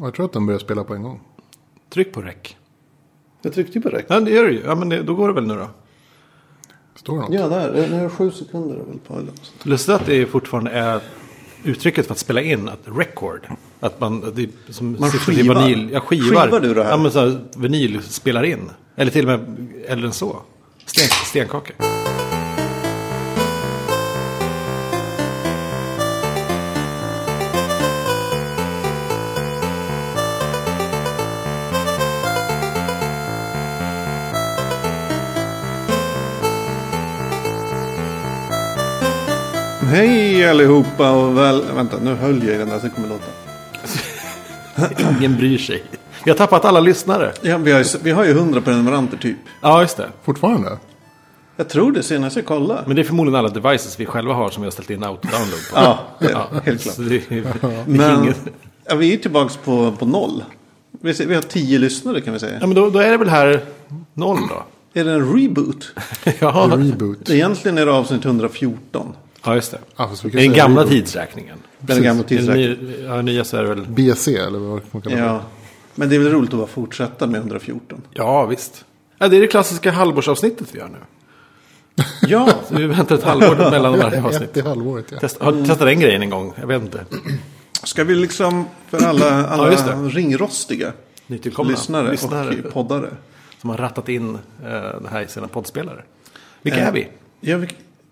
Jag tror att de börjar spela på en gång. Tryck på rec. Jag tryckte ju på räck. Ja, det gör du ju. Ja, men det, då går det väl nu då. Står det något? Ja, där. Nu är det sju sekunder väl på eller. Lustigt att det fortfarande är uttrycket för att spela in, att record. Att man, det är som Man sitter i skivar. Vinyl, ja, skivar. Skivar du det här? Ja, men så här, vinyl spelar in. Eller till och med äldre än så. Sten, stenkaka. Hej allihopa och väl... Vänta, nu höll jag i den där så kommer låta. Ingen bryr sig. Vi har tappat alla lyssnare. Ja, vi, har ju, vi har ju 100 prenumeranter typ. Ja, just det. Fortfarande? Jag tror det senast jag kollade. Men det är förmodligen alla devices vi själva har som vi har ställt in autodownload på. Ja, det, Ja, helt klart. det, är- det är Men ja, vi är tillbaka på, på noll. Vi, vi har tio lyssnare kan vi säga. Ja, men då, då är det väl här noll då? Är det en reboot? Ja, Reboot? Egentligen är det avsnitt 114. Ja just det. Ja, fast vi Det är den säga gamla reboot. tidsräkningen. Den gamla Den tidsräkningen. ja, nya så är det väl. BC eller vad man kallar det. Ja. Men det är väl roligt att bara fortsätta med 114. Ja, visst. Ja, det är det klassiska halvårsavsnittet vi gör nu. Ja, Så vi väntar ett halvår mellan varje Ett avsnitt. i halvåret ja. Testa, har du testat den grejen en gång? Jag vet inte. ska vi liksom för alla, alla Ja, just det. ringrostiga Nytillkomna lyssnare, lyssnare och poddare. som har rattat in eh, det här i sina poddspelare. Vilka Eh, är vi? Ja, vi-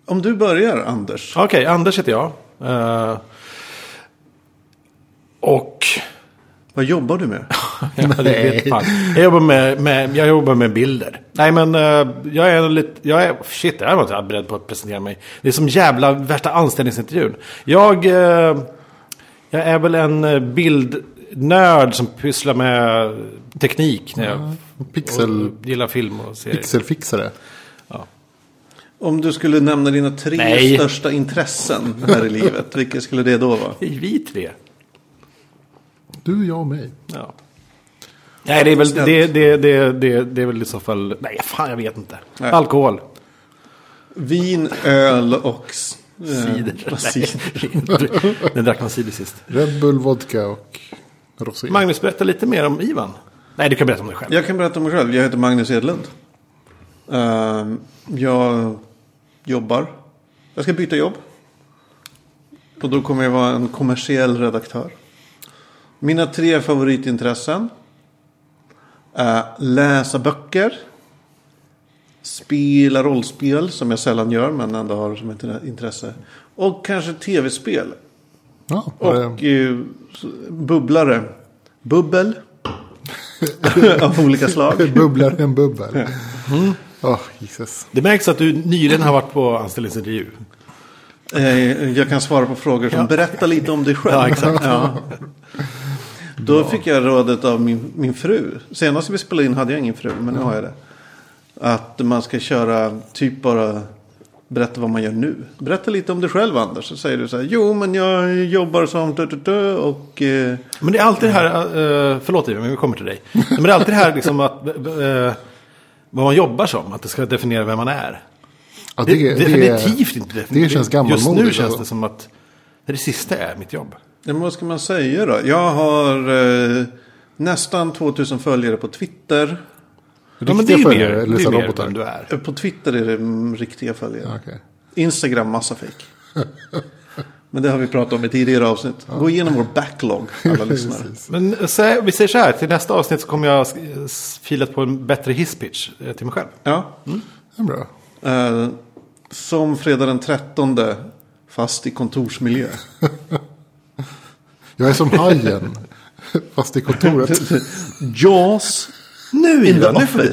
om du börjar Anders. Okej, Anders heter jag. Eh, och Vad jobbar du med? Jag jobbar med, med, jag jobbar med bilder. Nej men eh, jag är lite, jag är, shit jag var inte beredd på att presentera mig. Det är som jävla värsta anställningsintervjun. Jag, eh, jag är väl en bildnörd som pysslar med teknik. När jag Pixel, och gillar film och serier. pixelfixare. Om du skulle nämna dina tre Nej. största intressen här i livet. Vilka skulle det då vara? Det är vi tre. Du, jag och mig. Ja. Nej, det är väl, det, det, det, det, det är väl i så fall, nej fan jag vet inte. Nej. Alkohol. Vin, öl och... s- eh, Cider. cider. När drack man cider sist? Red Bull, vodka och rosé. Magnus, berätta lite mer om Ivan. Nej, du kan berätta om dig själv. Jag kan berätta om mig själv. Jag heter Magnus Edlund. Ehm, jag jobbar. Jag ska byta jobb. Och då kommer jag vara en kommersiell redaktör. Mina tre favoritintressen. är läsa böcker. Spela rollspel som jag sällan gör men ändå har som ett intresse. Och kanske tv-spel. Ja, Och eh, bubblare. Bubbel. Av olika slag. Bubblar en bubbel. Åh, Jesus. Det märks att du nyligen har varit på anställningsintervju. Eh, Jag kan svara på frågor som Ja. berätta lite om dig själv. Ja, exakt. Ja. Då fick jag rådet av min, min fru. Senast vi spelade in hade jag ingen fru, men nu har jag det. Att man ska köra typ bara berätta vad man gör nu. Berätta lite om dig själv Anders. Så säger du så här. Jo, men jag jobbar som dö, dö, dö, och... Eh, Men det är alltid det här, eh, förlåt Ivan, men vi kommer till dig. Men det är alltid det här liksom att, eh, vad man jobbar som, att det ska definiera vem man är. Ja, Det, det, är definitivt inte definitivt. det känns gammalmodigt, Just nu känns alltså. det som att det, sista är mitt jobb. ja, men vad ska man säga då? Jag har eh, nästan 2000 följare på Twitter. Ja, men det är Riktiga följare mer, eller det är mer robotar? du är. Eh, På Twitter är det riktiga följare. Ja, okej. Instagram massa fake. Men det har vi pratat om i tidigare avsnitt. Gå igenom vår backlog, alla lyssnare. Men eh, så, vi säger så här, till nästa avsnitt så kommer jag filat på en bättre hisspitch eh, till mig själv. Ja. Det är bra. Eh, som fredag den 13. Fast i kontorsmiljö. Jag är som hajen. Fast i kontoret. Jaws. Nu Ivan, nu får.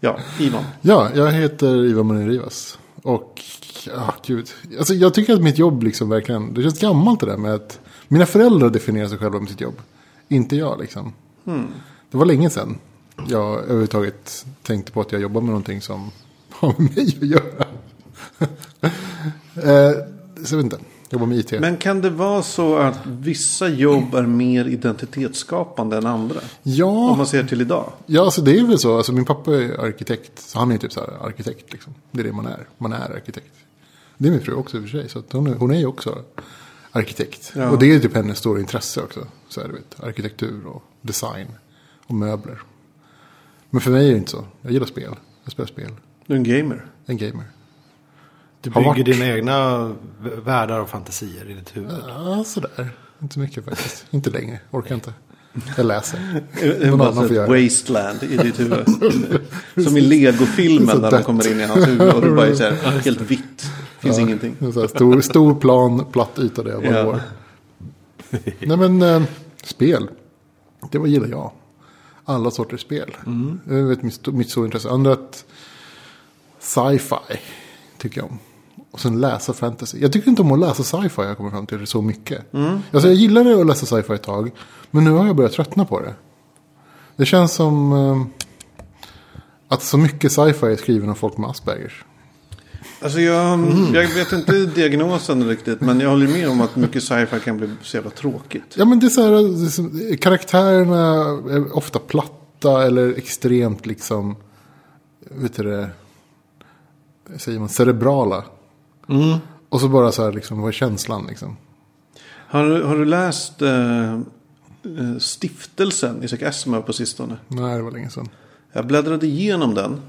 Ja, Ivan. Ja, jag heter Ivan Monin Rivas. Och, ja, gud. Alltså, jag tycker att mitt jobb liksom verkligen, det känns gammalt det där med att mina föräldrar definierar sig själva med sitt jobb. Inte jag liksom. Det var länge sedan jag överhuvudtaget tänkte på att jag jobbar med någonting som har med mig att göra. eh, så jag vet inte, jobbar med IT. Men kan det vara så att vissa jobb är mer identitetsskapande än andra? ja, Om man ser till idag. Ja, alltså det är väl så. Alltså min pappa är arkitekt. Så han är typ så här arkitekt liksom. Det är det man är. Man är arkitekt. Det är min fru också i och för sig. Så hon, är, hon är ju också arkitekt. Ja. Och det är typ hennes stora intresse också. Så här, du vet, arkitektur och design och möbler. Men för mig är det inte så. Jag gillar spel. Jag spelar spel. Du är en gamer. En gamer. Du bygger varit- dina egna världar och fantasier i ditt huvud. Ja, sådär. Inte mycket faktiskt. inte längre. Orkar inte. Jag läser. Någon annan får göra wasteland i ditt huvud. Som i legofilmen när de kommer in i hans huvud och det bara är så här, helt vitt. Finns ingenting. Så här stor, stor plan, platt yta där jag bara Ja. går. Nej men, eh, spel. Det var gillar jag. Alla sorters spel. Mm. Det vet mitt, mitt stora intresse. Andra att sci-fi tycker jag om. Och sen läsa fantasy. Jag tycker inte om att läsa sci-fi jag kommer fram till det så mycket. Mm. Alltså jag gillade att läsa sci-fi ett tag. Men nu har jag börjat tröttna på det. Det känns som eh, att så mycket sci-fi är skriven av folk med Aspergers. Alltså jag, Mm. jag vet inte diagnosen riktigt. Men jag håller med om att mycket sci-fi kan bli så jävla tråkigt. Ja men det är så här, är som- karaktärerna är ofta platta eller extremt liksom, vet du det, säger man, cerebrala. Och så bara så här liksom, vad är känslan liksom? Har, du- har du läst eh, eh, Stiftelsen, Isaac Asimov på sistone? Nej, det var länge sedan. Jag bläddrade igenom den.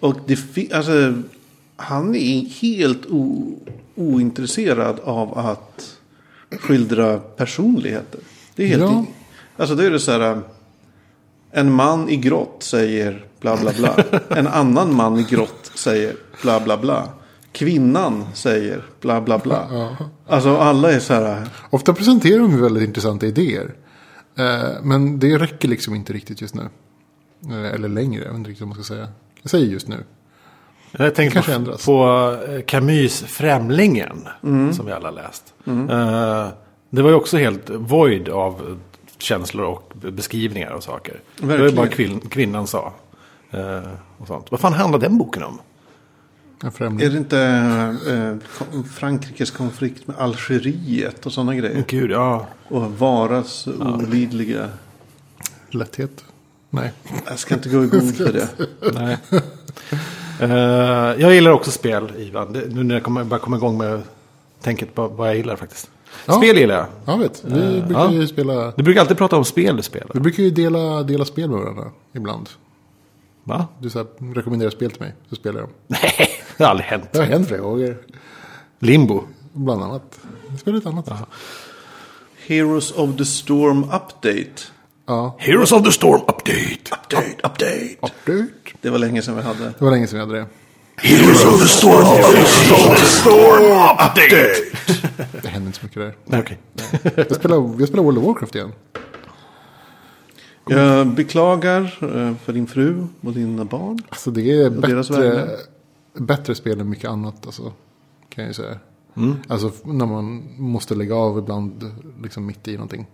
Och det alltså, han är helt ointresserad av att skildra personligheter. Det är helt Ja. Alltså det är det så här. En man i grått säger bla bla bla. En annan man i grått säger bla bla bla. Kvinnan säger bla bla bla. Alltså alla är så här. Ofta presenterar de väldigt intressanta idéer. Eh, men det räcker liksom inte riktigt just nu. Eh, eller längre, jag vet inte riktigt vad man ska säga. Jag säger just nu. Jag tänkte kanske på, ändras. på eh, Camus Främlingen. Mm. Som vi alla läst. Eh, det var ju också helt void av känslor och beskrivningar och saker. Det var ju Verkligen. bara kvin, kvinnan sa. och sånt. Vad fan handlar den boken om? Är det inte eh, Frankrikes konflikt med Algeriet och sådana grejer? Gud, ja. Och Varas olidliga. Lätthet. Nej. Jag ska inte gå i god för det. Nej. Eh, jag gillar också spel, Ivan. Det, nu när jag kommer, bara kommer igång med tänket på vad jag gillar faktiskt. Ja. Spel gillar jag. Jag vet, vi brukar ja. ju spela. Du brukar alltid prata om spel du spelar. Vi brukar ju dela, dela spel med varandra ibland. Va? Du så här, rekommenderar spel till mig, så spelar jag dem. Nej, det har aldrig hänt. Det har hänt flera gånger. Limbo. Bland annat. Spelar ett annat. Ja. Heroes of the Storm Update. Heroes of the Storm Update. Update, update. Dyrt. Det var länge sedan vi hade. Det var länge sedan vi hade det. Heroes of the Storm Update. Det händer inte så mycket där. Nej, okej. Jag spelar, jag spelar World of Warcraft igen. Jag beklagar eh, för din fru och dina barn. Alltså det är bättre. Bättre spel än mycket annat. Alltså, kan jag ju säga. Mm. Alltså när man måste lägga av ibland liksom mitt i någonting.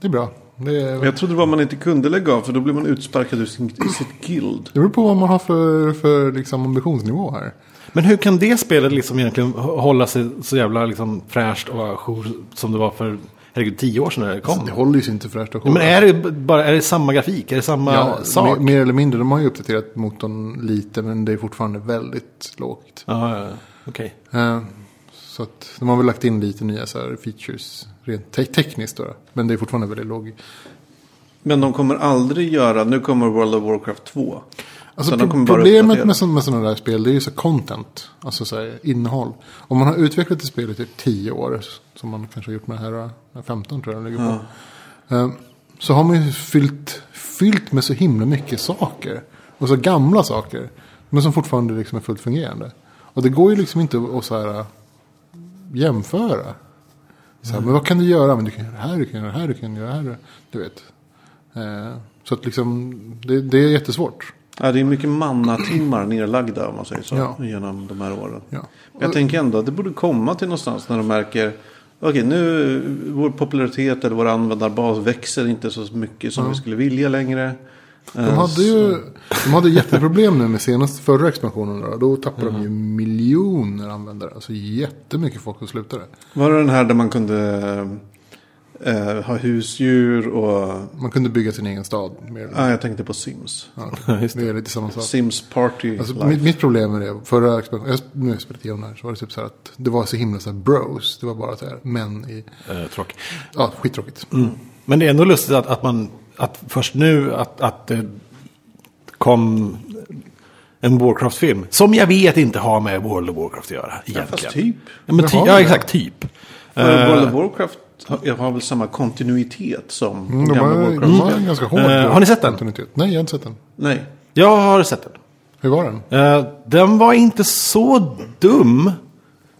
Det är bra. Det, är, Jag trodde det var man inte kunde lägga av för då blir man utsparkad ur sin, sitt guild. det beror på vad man har för, för liksom ambitionsnivå här. Men hur kan det spelet liksom egentligen hålla sig så jävla liksom fräscht och ajour som det var för, herregud, tio år sedan när det kom? Det håller ju sig inte fräscht och Ja, men är det bara är det samma grafik? Är det samma Ja, sak? mer, mer eller mindre. De har ju uppdaterat motorn lite men det är fortfarande väldigt lågt. Ja, ja, okej. Eh, Så att de har väl lagt in lite nya så här features rent te- tekniskt då. Men det är fortfarande väldigt låg. Men de kommer aldrig göra, nu kommer World of Warcraft 2. Alltså pro- problemet med, så, med sådana där spel det är ju så content. Alltså så här, innehåll. Om man har utvecklat ett spel i typ 10 år. Som man kanske har gjort med det här eh, 15 tror jag det ligger på. Eh, Så har man ju fyllt, fyllt med så himla mycket saker. Och så gamla saker. Men som fortfarande liksom är fullt fungerande. Och det går ju liksom inte att så här, eh, jämföra. Så här, Men vad kan du göra? Men du kan göra det här, du kan göra det här, du kan göra det här. Du vet. Eh, Så att liksom, det, det är jättesvårt. Ja, det är mycket mannatimmar nedlagda om man säger så. Ja. Genom de här åren. Ja. Men Jag tänker ändå att det borde komma till någonstans när de märker. Okej, nu vår popularitet eller vår användarbas växer inte så mycket som vi skulle vilja längre. De hade ju de hade jätteproblem nu med senast förra expansionen. Då, då tappade de ju miljoner användare. Alltså jättemycket folk som slutade. Var det den här där man kunde eh, ha husdjur och... Man kunde bygga sin egen stad. Mer. Ah, jag tänkte på Sims. Ja, det är lite samma sak. Sims Party Alltså, Life. mitt, mitt problem med det, förra expansionen, jag nu har jag spelat igenom här, så var det typ så här att det var så himla så här bros. Det var bara så här män i, Eh, tråkigt. ja skittråkigt. Men det är ändå lustigt att, att man, att först nu att, att det kom en Warcraft-film. Som jag vet inte har med World of Warcraft att göra egentligen. fast typ. Ja, men ty, ja ja. exakt, typ. För Eh, World of Warcraft har, har väl samma kontinuitet som Mm, de gamla har, Warcraft. de har en ganska hård Eh, har ni sett den? kontinuitet. Nej, jag har inte sett den. Nej. Jag har sett den. Hur var den? Eh, den var inte så dum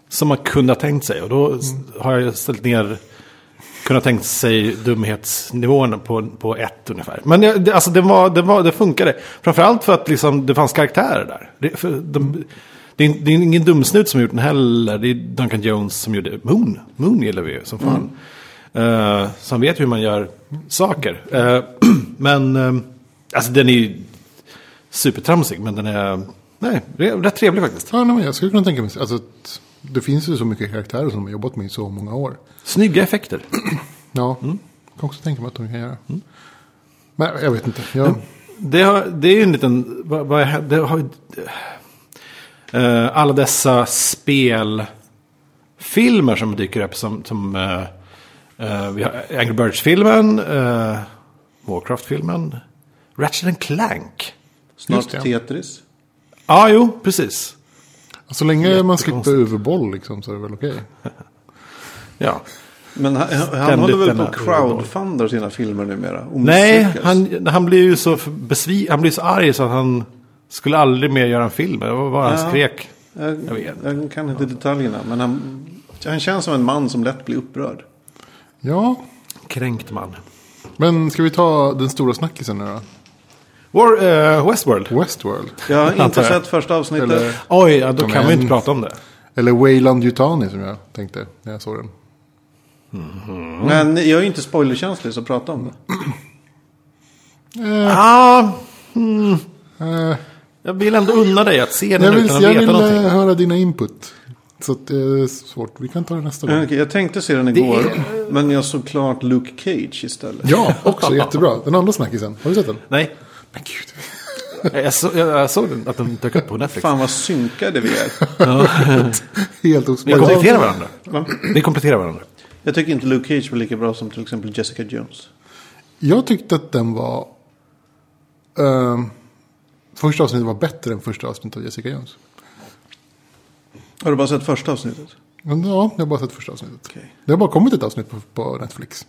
som man kunde ha tänkt sig. Och då s- har jag ställt ner, kunnat tänkt sig dumhetsnivån på, på ett ungefär. Men det, det, alltså det, var, det, var, det funkade. Framförallt för att liksom, det fanns karaktärer där. Det, för de, det, är, det är ingen dumsnut som gjort den heller. Det är Duncan Jones som gjorde Moon. Moon gillar vi ju som fan. Eh, som vet hur man gör saker. Eh, men eh, alltså den är ju supertramsig, men den är nej, rätt trevlig faktiskt. Ja, nej, men jag skulle kunna tänka mig, alltså, att det finns ju så mycket karaktärer som de har jobbat med i så många år. Snygga effekter. Ja, Mm. kan också tänka mig att de kan göra. Men jag vet inte. Jag, Det, har, det är ju en liten... Vad, vad är, det har, eh, alla dessa spelfilmer som dyker upp som... som eh, vi har Angry Birds-filmen, uh, Warcraft-filmen, Ratchet and Clank. Snart. Tetris. Ja, ah, jo, precis. så länge man slipper överboll liksom, så är det väl okej. Ja. Men han, han håller väl på att crowdfundar sina filmer numera? Nej, han, han blir ju så besvi, han blir så arg så att han skulle aldrig mer göra en film. Det var bara han Ja. skrek. Jag, Jag vet. jag kan inte detaljerna, men han, han känns som en man som lätt blir upprörd. Ja, Kränkt man. men ska vi ta den stora snackisen nu då? War, eh, Westworld. Westworld. Jag har inte sett första avsnittet. Eller, Oj, ja, då Kom kan vi igen. inte prata om det. eller Wayland Yutani som jag tänkte när jag såg den. Men jag är inte spoilerkänslig så prata om det. Ah, Eh, jag vill ändå unna dig att se den jag vill, utan att jag veta vill någonting. eh, höra dina input. Så det är svårt. Vi kan ta det nästa gång. Okej, Jag tänkte se den igår, men jag såg klart Luke Cage istället. Ja, också jättebra. Den andra snackisen. Har du sett den? Nej, Men gud. jag, så, jag, jag såg den, att den dök upp på Netflix. Fan vad synkade vi är. Helt Vi osmakligt. kompletterar varandra. Va? Vi kompletterar varandra. Jag tycker inte Luke Cage var lika bra som till exempel Jessica Jones. Jag tyckte att den var... ehm, första avsnittet var bättre än första avsnittet av Jessica Jones. Har du bara sett första avsnittet? Ja, jag har bara sett första avsnittet. Okej. Det har bara kommit ett avsnitt på, på Netflix.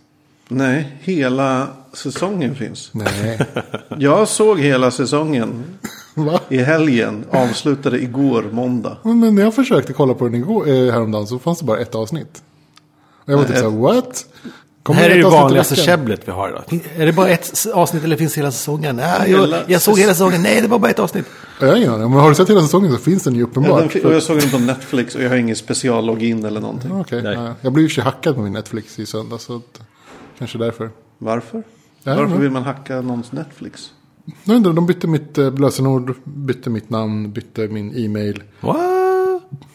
Nej, hela säsongen finns. Nej. Jag såg hela säsongen Va? i helgen. Avslutade igår, måndag. Men när jag försökte kolla på den igår, eh, häromdagen så fanns det bara ett avsnitt. Och jag var typ Nej, såhär, what? Det Kommer här är det vanligaste käbblet vi har idag. Är det bara ett avsnitt eller finns hela säsongen? Nej, jag, jag såg hela säsongen. Nej, det var bara ett avsnitt. Jag har ingen aning. Men har du sett hela säsongen så finns den ju Ja, uppenbart. och jag såg den på Netflix och jag har ingen speciallogin eller någonting. Okej, Nej. ja. Jag blev ju hackad på min Netflix i söndags. Så att, kanske därför. Varför? Ja, Varför ja. vill man hacka någons Netflix? Jag undrar, de bytte mitt eh, lösenord, bytte mitt namn, bytte min e-mail, What?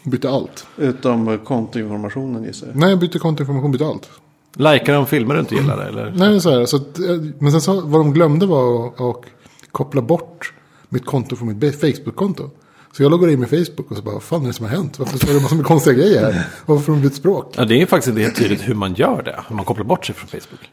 bytte allt. Utom kontoinformationen gissar jag. Nej, jag bytte kontoinformation, bytte allt. Likar de filmer du inte gillar eller? Nej, det är så så att, eh, men sen så, vad de glömde var att, att koppla bort mitt konto från mitt Facebook-konto. Så jag loggar in med Facebook och så bara, vad fan är det som har hänt? Varför står det massor med konstiga grejer här? Varför har de bytt språk? Ja, det är faktiskt inte helt tydligt hur man gör det. Hur man kopplar bort sig från Facebook.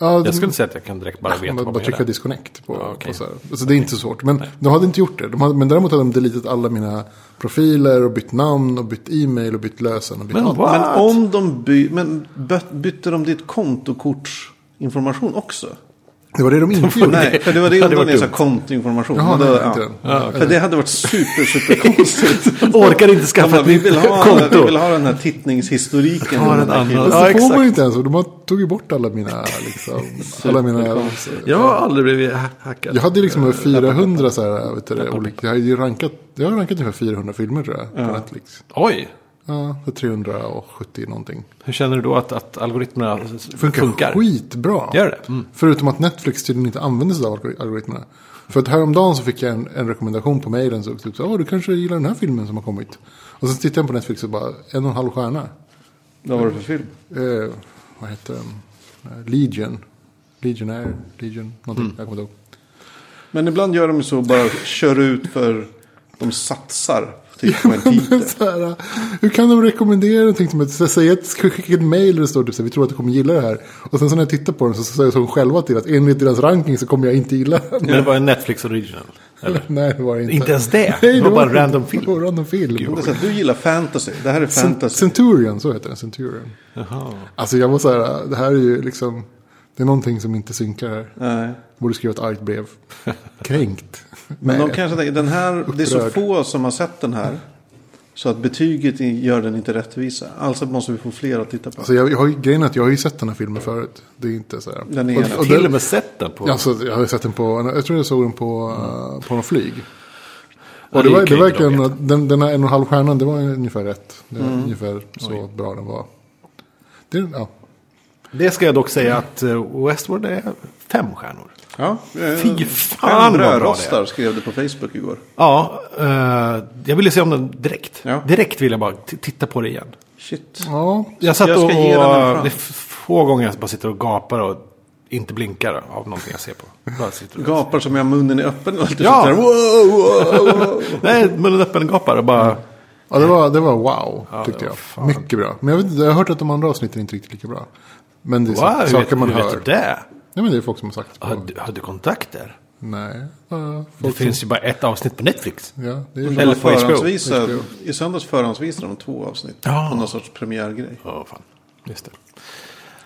Ja, Jag skulle säga att jag kan direkt bara veta Man vad bara man trycka disconnect på. Ja, på så här. Alltså det är inte så svårt. Men de hade inte gjort det. De hade, men däremot hade de deletat alla mina profiler och bytt namn och bytt e-mail och bytt lösen och bytt Men allt. Men om de by- men byt- bytte de ditt kontokortsinformation också? Det var det de inte gjorde. Nej, för det var det sa dumt. kontoinformation. Jaha, Men då- nej, ja. inte den. För det hade varit super, super konstigt. Orkar inte skaffa bara, ett vi, nytt vill ha, konto. vi vill ha den här tittningshistoriken. En den. Fast Ja, det får man ju inte ens. De har tog ju bort alla mina, liksom, alla mina... Jag har aldrig blivit ha- hackad. Jag hade liksom över 400 så här, vet du, det, olika, jag har rankat, jag har rankat ungefär 400 filmer tror jag på Netflix. Oj, Ja, för 370 någonting. hur känner du då att, att algoritmerna Funkar, funkar? skitbra. Gör det? Mm. Förutom att Netflix tydligen inte använder sig av algori- algoritmerna. För att häromdagen så fick jag en, en rekommendation på mejlen. Så typ så, Åh, du kanske gillar den här filmen som har kommit. Och så tittade jag på Netflix och bara, en och en halv stjärna. Vad var det för film? Eh, vad heter den? eh, Legion. Legionär, Legion, någonting. Jag kommer inte ihåg. Men ibland gör de så bara kör ut för de satsar typ på en titel. så här, hur kan de rekommendera någonting som att så säga att ska skicka ett mail där det står typ så här, vi tror att du kommer gilla det här. Och sen så när jag tittar på den så säger de själva till att enligt deras ranking så kommer jag inte gilla den. Men det var en Netflix original. Eller? Nej, det var det inte. Inte ens det? Nej, Det var bara en random film. Det var random film. Det är så du gillar fantasy. Det här är fantasy. Centurion, så heter den. Centurion. Jaha. Alltså jag var så här, det här är ju liksom, det är någonting som inte synkar här. Nej. Borde skriva ett argt brev. Kränkt. Men de kanske tänker, den här, det är så få som har sett den här. Så att betyget gör den inte rättvisa. Alltså måste vi få fler att titta på. Alltså jag, jag har ju, grejen är att jag har ju sett den här filmen förut. Det är inte så här. Den är- och, och Till och med sett den på... alltså, jag har sett den på, jag tror jag såg den på, uh, på någon flyg. Och det var, det verkligen, den, den här en och en halv stjärnan, det var ungefär rätt. Det var Mm. ungefär så bra den var. Det, ja. Det ska jag dock säga att eh, Westworld är fem stjärnor. Ja, eh, Fy fan vad bra det är. skrev det på Facebook igår. Ja, eh, jag ville se om den direkt. Ja. Direkt vill jag bara titta på det igen. Shit. ja, Jag satt Jag ska och... ge den en chans. det är få gånger jag bara sitter och gapar och inte blinkar av någonting jag ser på. Bara sitter och... Gapar som jag har munnen är öppen. Och lite Ja. sådär, wow, wow, wow. Nej, munnen öppen gapar och bara... ja det, var, det var wow, Ja, tyckte var jag. fan. Mycket bra. Men jag, vet, jag har hört att de andra avsnitten inte riktigt lika bra. Men det är Wow, saker vet, man hur hör. vet du det? Nej men det är folk som har sagt. Har du, har du kontakter? Nej. Ja, Det finns ju bara ett avsnitt på Netflix. ja, det är Eller på HBO. I söndags förhandsvisade de två avsnitt. Ja. På någon sorts premiärgrej. Ja, fan. Just det.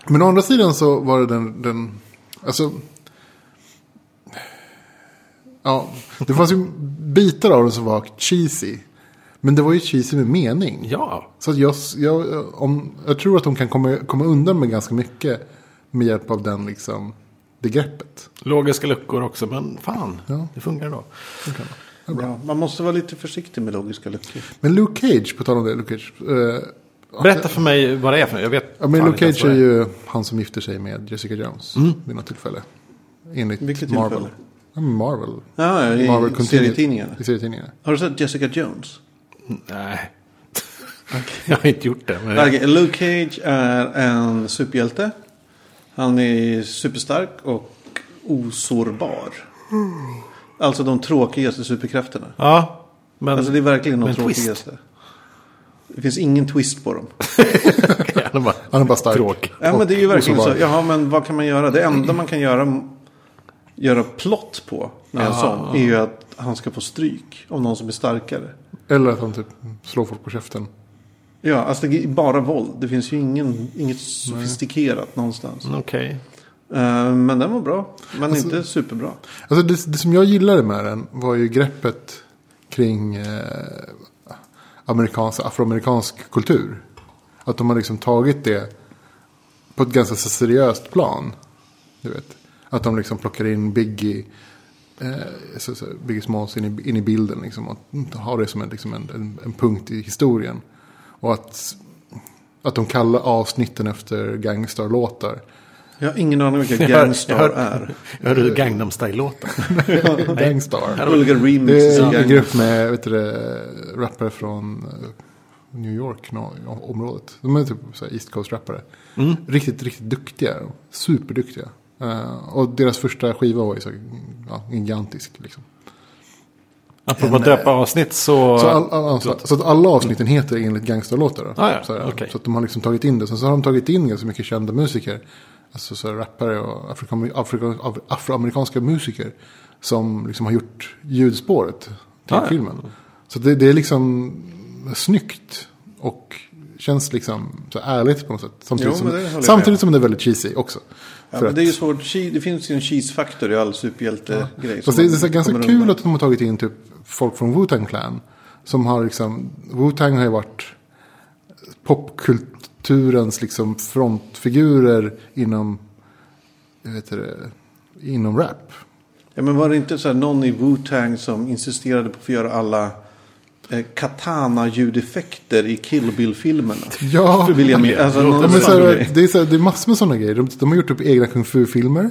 Men å andra sidan så var det den, den alltså. Ja, det fanns ju bitar av den som var cheesy. Men det var ju cheesy med mening. Ja. Så att jag, jag, om, jag tror att de kan komma, komma undan med ganska mycket med hjälp av den liksom, det greppet. Logiska luckor också, men fan. Ja. Det funkar då. Ja, man måste vara lite försiktig med logiska luckor. Men Luke Cage, på tal om det, Luke Cage. Eh, Berätta för mig vad det är för Jag vet ja, men Luke Cage är ju han som gifter sig med Jessica Jones. Vid något tillfälle. Enligt Vilket Marvel. tillfälle? Marvel. Ja, ja, i Marvel serietidningarna. I serietidningarna. Har du sett Jessica Jones? Nej. jag har inte gjort det. Men Okej, Luke Cage är en superhjälte. Han är superstark och osårbar. Alltså de tråkigaste superkrafterna. Ja, men Alltså det är verkligen de men twist. tråkigaste. Det finns ingen twist på dem. han är bara, Han är bara stark. tråkig. Ja men det är ju verkligen så. Jaha men vad kan man göra? Det enda man kan göra, göra plott på med en sån är ju att han ska få stryk av någon som är starkare. Eller att han typ slår folk på käften. Ja, alltså det är bara våld. Det finns ju ingen, inget sofistikerat någonstans. Okej. Eh, men den var bra. Men inte superbra. Alltså det, det som jag gillade med den var ju greppet kring eh, amerikansk, afroamerikansk kultur. Att de har liksom tagit det på ett ganska seriöst plan. Du vet. Att de liksom plockar in Biggie, så, så, Biggie Smalls in i, in i bilden. Liksom, och har det som en, liksom en, en, en punkt i historien. Och att, att de kallar avsnitten efter gangstarlåtar. Jag har ingen aning vilka Jag hör- Gangstar jag hör- är. Jag hörde Gangnam Style-låten. Gangstar. Olika Det remixes är av en Gang. grupp med vet du, det, rappare från eh, New York, no, området. De är typ East Coast-rappare. Riktigt, riktigt duktiga. Superduktiga. Eh, och deras första skiva var ju så ja, gigantisk. Liksom. Apropå att döpa avsnitt så... Så, all, all, så, så att alla avsnitten heter enligt gangsterlåtar. Ah, ja, så, okej. så att de har liksom tagit in det. Sen så har de tagit in ganska mycket kända musiker. Alltså så rappare och afrika, af- afroamerikanska musiker. Som liksom har gjort ljudspåret till Ah, ja. filmen. Så det, det är liksom snyggt. Och känns liksom så ärligt på något sätt. Samtidigt, Jo, det som, samtidigt som det är väldigt cheesy också. Ja, men det är ju svårt. Det finns ju en cheese-faktor i all superhjälte-grej. Fast som det är så här ganska kul undan. att de har tagit in typ folk från Wu-Tang Clan. Som har liksom, Wu-Tang har ju varit popkulturens liksom frontfigurer inom, jag vet det, inom rap. Ja, men var det inte så här någon i Wu-Tang som insisterade på att få göra alla katana-ljudeffekter i Kill Bill-filmerna? Ja, För alltså, det de är så sån här, grej. det, är så här, det är massor med sådana grejer. De, de har gjort typ egna kung fu-filmer.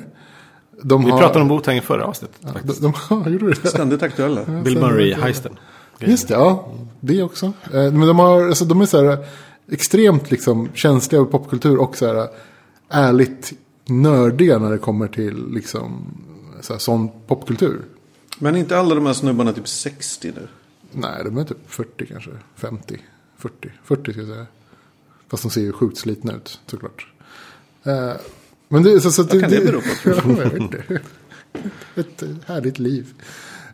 De Vi har, pratade om Wu-Tang i förra avsnittet. de, faktiskt. de, ja, gjorde det? Ständigt aktuella. Bill Murray-heisten. Just det, ja. Det också. Eh, Men de, har, alltså, de är så här extremt liksom, känsliga av popkultur och så här ärligt nördiga när det kommer till liksom så här, sån popkultur. Men inte alla de här snubbarna typ 60 nu? Nej, de är typ 40 kanske. 50. 40. 40 ska jag säga. Fast de ser ju sjukt slitna ut såklart. Eh, men det, så, så, Vad kan det bero på? Ja, jag vet inte. Ett härligt liv.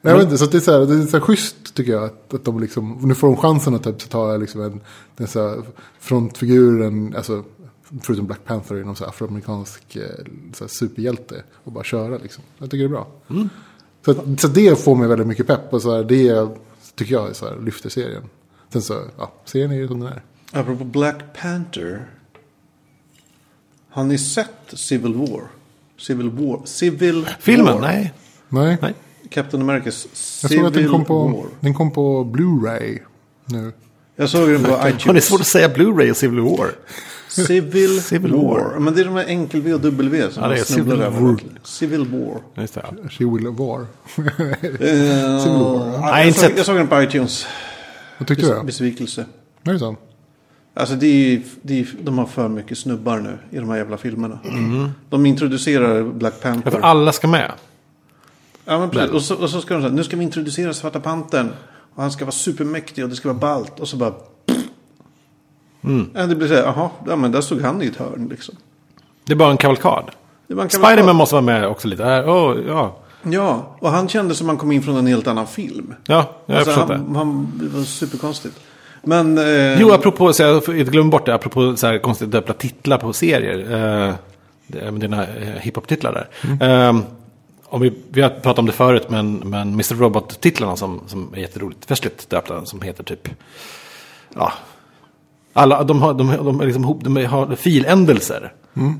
Nej, jag vet inte, så det är så här, det är så här schysst tycker jag. Att, att de liksom, nu får de chansen att typ, ta liksom en, den så här frontfiguren, alltså förutom Black Panther, någon så här afroamerikansk eh, så här superhjälte. Och bara köra liksom. Jag tycker det är bra. Så, att- så det får mig väldigt mycket pepp. Och så här, det tycker jag är så här, lyfter serien. Sen så, ja, serien är ju som den är. Apropå Black Panther. Har ni sett Civil War? Civil War? Civil Filmen? War. Nej. Nej, Nej. Captain Americas jag Civil såg att den kom på, War. den kom på Blu-ray nu. Jag såg den på iTunes. Har ni svårt att säga Blu-ray och Civil War? Civil, Civil War. War. Men det är de här enkel V och W som Ja, det är Civil över. War. Civil War. Just det, ja. Will war. Eh, Civil War. ja, Nej, jag, såg, jag såg den på iTunes. Vad tyckte du då? Besvikelse. Är det så? Alltså det är, det är, de har för mycket snubbar nu i de här jävla filmerna. Mm. De introducerar Black Ja, Panther. för alla ska med. Ja, men precis. Och så, och så ska de säga, nu ska vi introducera Svarta Pantern. Och han ska vara supermäktig och det ska vara ballt. Och så bara... Mm. Ja, det blir så här, jaha, ja, men där stod han i ett hörn liksom. Det är bara en kavalkad. Spiderman måste vara med också lite. Äh, oh, ja. Ja, och han kände som han kom in från en helt annan film. ja, jag Alltså, förstått det. han, han, det var superkonstigt. Men... Eh, Jo, apropå, så jag glömma bort det, apropå så här konstigt döpta titlar på serier. Eh, dina eh, hiphop-titlar där. Eh, om vi, vi har pratat om det förut, men, men Mr. Robot-titlarna som, som är jätteroligt festligt döpta, som heter typ... Ja, alla, de har, de, de, liksom, de har filändelser.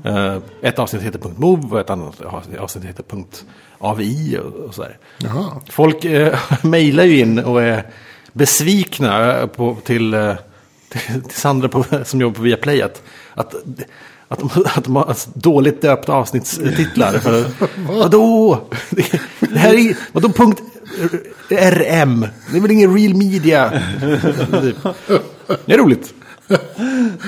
Eh, ett avsnitt heter .mov och ett annat avsnitt heter .avi och, och sådär. Folk eh, mejlar ju in och är besvikna på, till, eh, till, till Sandra på, som jobbar på Viaplay att, att, att, de, att de har dåligt döpta avsnittstitlar. För, vadå? Det, det här är vadå punkt RM? Det är väl ingen real media? Det är roligt.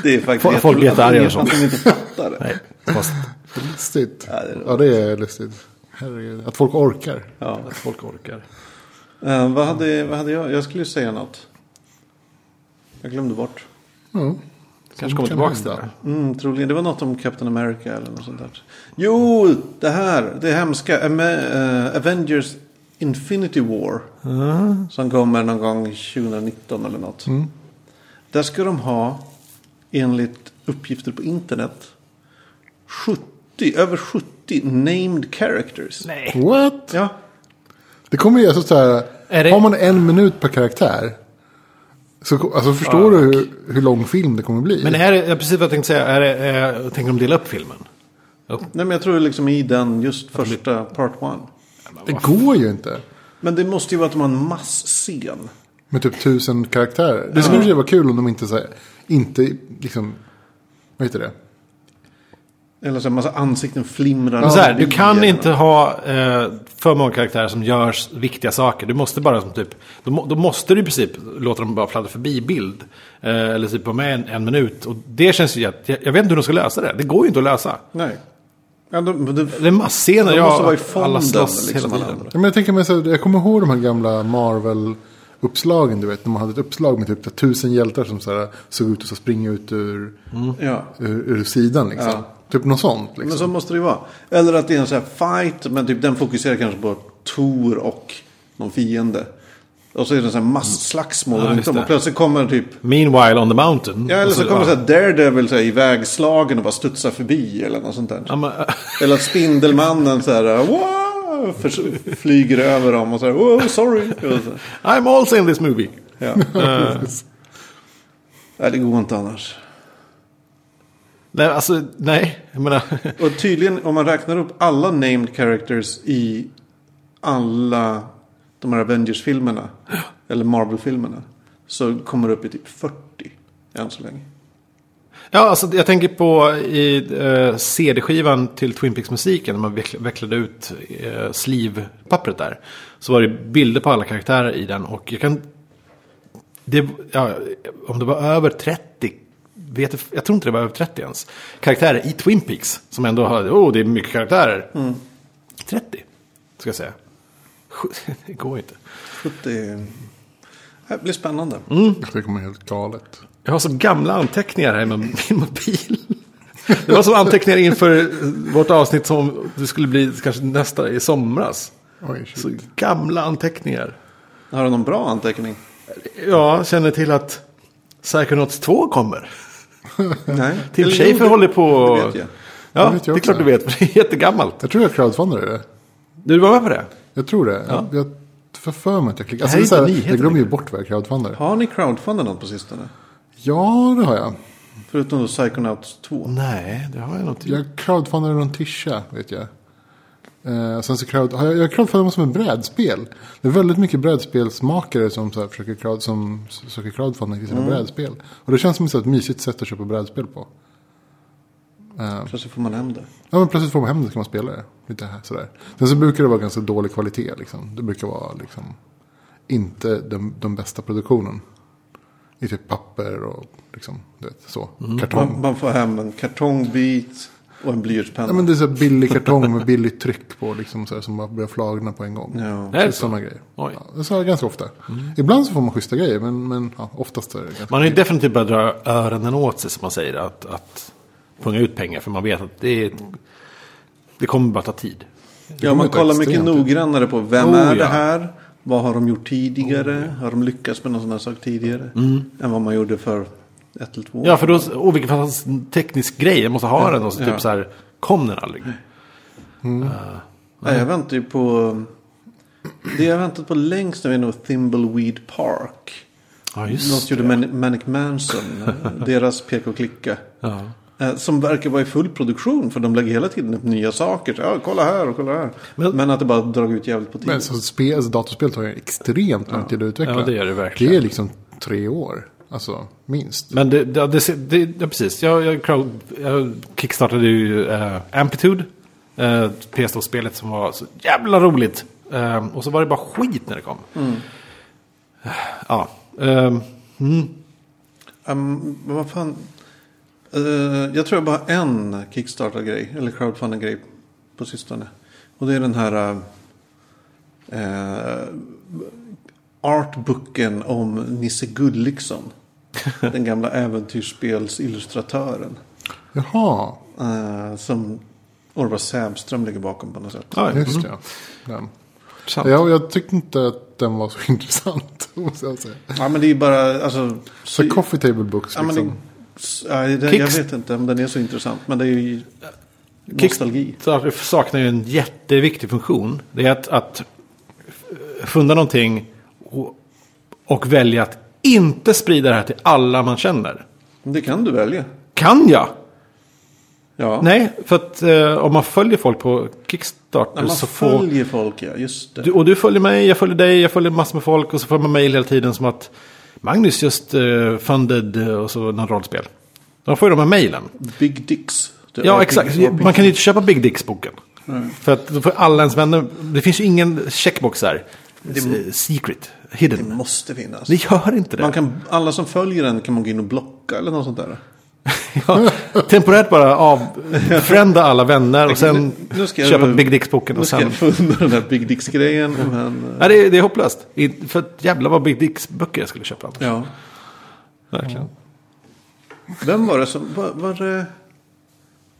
Det är faktiskt Folk- folk blir jättearga och att sånt. de inte fattar det. Nej, fast Lustigt. Ja, det är Ja, det är lustigt. Herregud. Att folk orkar. Ja. att folk orkar. Eh, vad, hade, vad hade jag? Jag skulle ju säga något. Jag glömde bort. Ja. Kanske kommer kan tillbaka till det. Mm, troligen. Det var något om Captain America eller något sånt där. Jo, det här. Det hemska. Eh, Avengers Infinity War. Som kommer någon gång 2019 eller något. Där ska de ha, enligt uppgifter på internet, 70, över 70 named characters. Nej. What? Ja, Det kommer ju alltså så här. Är det- Har man en minut per karaktär. Så alltså, förstår du hur, hur lång film det kommer bli? Men är det, ja, precis vad jag tänkte säga, är det, är, tänker de dela upp filmen? Nej, men jag tror liksom i den just första part one. det går ju inte. Men det måste ju vara att de har en massscen. Med typ tusen karaktärer. Det skulle sig vara kul om de inte så här, inte liksom, vad heter det? Eller så en massa ansikten flimrar. Så här, du kan eller inte ha eh, för många karaktärer som gör viktiga saker. Du måste bara som typ, då, då måste du i princip låta dem bara fladdra förbi bild. Eh, eller typ vara med en, en minut. Och det känns ju att, jag, jag vet inte hur de ska lösa det. Det går ju inte att lösa. Nej. Ja, de, de, Det är masscener, De ja, måste vara i fonden, alla slåss liksom, hela tiden. Ja, men jag, tänker mig så här, jag kommer ihåg de här gamla Marvel-uppslagen. Du vet, när man hade ett uppslag med typ tusen hjältar som så här, såg ut att så springa ut ur, ja. ur, ur sidan. Liksom. Ja. Typ något sånt. Men Liksom. så måste det ju vara. Eller att det är en sån här fight, men typ den fokuserar kanske på Tor och någon fiende. Och så är det en sån här Ja, just om. det. Och plötsligt kommer typ... Meanwhile on the mountain. Ja, eller Och så kommer ja. så här Daredevil så här, i vägslagen och bara studsar förbi eller något sånt där. Ja, men, Eller att Spindelmannen så här, för, flyger över dem och så här, oh, sorry. Så. I'm also in this movie. Ja. Nej, det går inte annars. Nej, alltså, nej. Jag menar, Och tydligen, om man räknar upp alla named characters i alla de här Avengers-filmerna. Eller Marvel-filmerna. Så kommer det upp i typ 40. Än så länge. Ja, alltså jag tänker på i eh, CD-skivan till Twin Peaks-musiken. När man veck- vecklade ut eh, sleeve-pappret där. Så var det bilder på alla karaktärer i den. Och jag kan... Det, ja, om det var över 30 vet, jag tror inte det var över 30 ens, karaktärer i Twin Peaks. Som ändå har, oh det är mycket karaktärer. 30, ska jag säga. Det går inte. 70... Det blir spännande. Det kommer helt galet. Jag har så gamla anteckningar här i min mobil. Det var som anteckningar inför vårt avsnitt som det skulle bli kanske nästa i somras. Oj. Så gamla anteckningar. Har du någon bra anteckning? Jag känner till att Psychonauts 2 kommer. Nej. Tim Schafer håller på... Det vet jag. Ja, Det vet jag det är klart du vet, för det är jättegammalt. Jag tror jag crowdfundade det. Du var med på det? Jag tror det. Jag, jag får för mig att jag klickade. Det här Alltså, är det är inte här, jag nyheter glömmer ju bort vad jag crowdfundar. Har ni crowdfundat något på sistone? Ja, det har jag. Förutom då Psychonauts 2. Nej, det har jag nog inte Jag crowdfundade någon tisha, vet jag. Eh, sen så crowd, har jag, jag crowdfundade som ett brädspel. Det är väldigt mycket brädspelsmakare som, så här, försöker, crowd, som söker crowdfunda till sina brädspel. Och det känns som ett, mysigt sätt att köpa brädspel på. Plötsligt får man hem det. Ja, men plötsligt får man hem det så kan man spela det. Lite här, sådär. Sen så brukar det vara ganska dålig kvalitet. Liksom. Det brukar vara liksom, inte den, den bästa produktionen. I typ papper och liksom, du vet, så. Kartong. Man, man får hem en kartongbit och en blyertspenna. Ja, men det är så billig kartong med billigt tryck på. Liksom, så här, som bara börjar flagna på en gång. Ja. Det är så? sådana grejer. Oj. Ja, det är så ganska ofta. Ibland så får man schyssta grejer. Men, men ja, oftast är det ganska Man har ju definitivt börjat dra öronen åt sig som man säger. Att, att punga ut pengar. För man vet att det, är, det kommer bara ta tid. Ja, man kollar mycket noggrannare på vem Oh, är det ja. här? Vad har de gjort tidigare? Har de lyckats med någon sån här sak tidigare? Än vad man gjorde för ett eller två år Ja, för då, och vilken fantastisk teknisk grej. Jag måste ha den och så Ja. typ så här, kom den aldrig. Nej, jag väntar ju på... Det jag har väntat på längst nu är nog Thimbleweed Park. Ja, just som gjorde Man- Manic Manson. eh, deras peka och klicka. Ja. Eh, Som verkar vara i full produktion. För de lägger hela tiden upp nya saker. Så, ja, kolla här och kolla här. Men- Men, att det bara drar ut jävligt på tiden. Men så spel, alltså, datorspel tar ju extremt lång tid att utveckla. Ja, det gör det verkligen. Det är liksom tre år. Alltså minst. Men det, det, det, det ja, precis. Jag, jag, crowd, jag kickstartade ju eh, Amplitude. Uh, PS2-spelet som var så jävla roligt. Eh, och så var det bara skit när det kom. Ja. ehm, mm. Um, vad fan. Eh, jag tror jag bara har en Kickstarter-grej. Eller crowdfunding-grej på sistone. Och det är den här. Uh, artbooken om Nisse Gulliksson. den gamla äventyrsspelsillustratören. Jaha, Uh, som Orvar Sävström ligger bakom på något sätt. Ja, just mm. det. Den. Sant. Jag, jag tyckte inte att den var så intressant. Måste jag säga. Ja men det är bara. Alltså, Så coffee table books ja, det, ja, det, jag vet inte om den är så intressant. Men det är ju nostalgi. Kickstarter saknar ju en jätteviktig funktion. Det är att, att funda någonting och, och välja att inte sprida det här till alla man känner. Det kan du välja. Kan jag? Ja. Nej, för att eh, om man följer folk på Kickstarter Ja, man så får... följer folk, ja. Just det. Du, och du följer mig, jag följer dig, jag följer massor med folk och så får man mejl hela tiden som att Magnus just uh, funded eh, och så någon rollspel. Då får ju de här mejlen. Big Dicks. Det Ja, exakt. Man kan ju inte köpa Big Dicks-boken. För att då får alla ens vänner, det finns ju ingen checkbox där. Det, secret, Det hidden. måste finnas. Det gör inte det. Man kan, alla som följer den kan man gå in och blocka eller något sånt där. ja, temporärt bara avfrända alla vänner och sen Nu ska jag- köpa Big Dicks-boken Nu och ska sen... jag funda den där Big Dicks-grejen. Men, Nej, det, är, det är hopplöst. För att jävla vad Big Dicks-böcker jag skulle köpa. annars. ja. Verkligen. Vem var det som... Var, var det...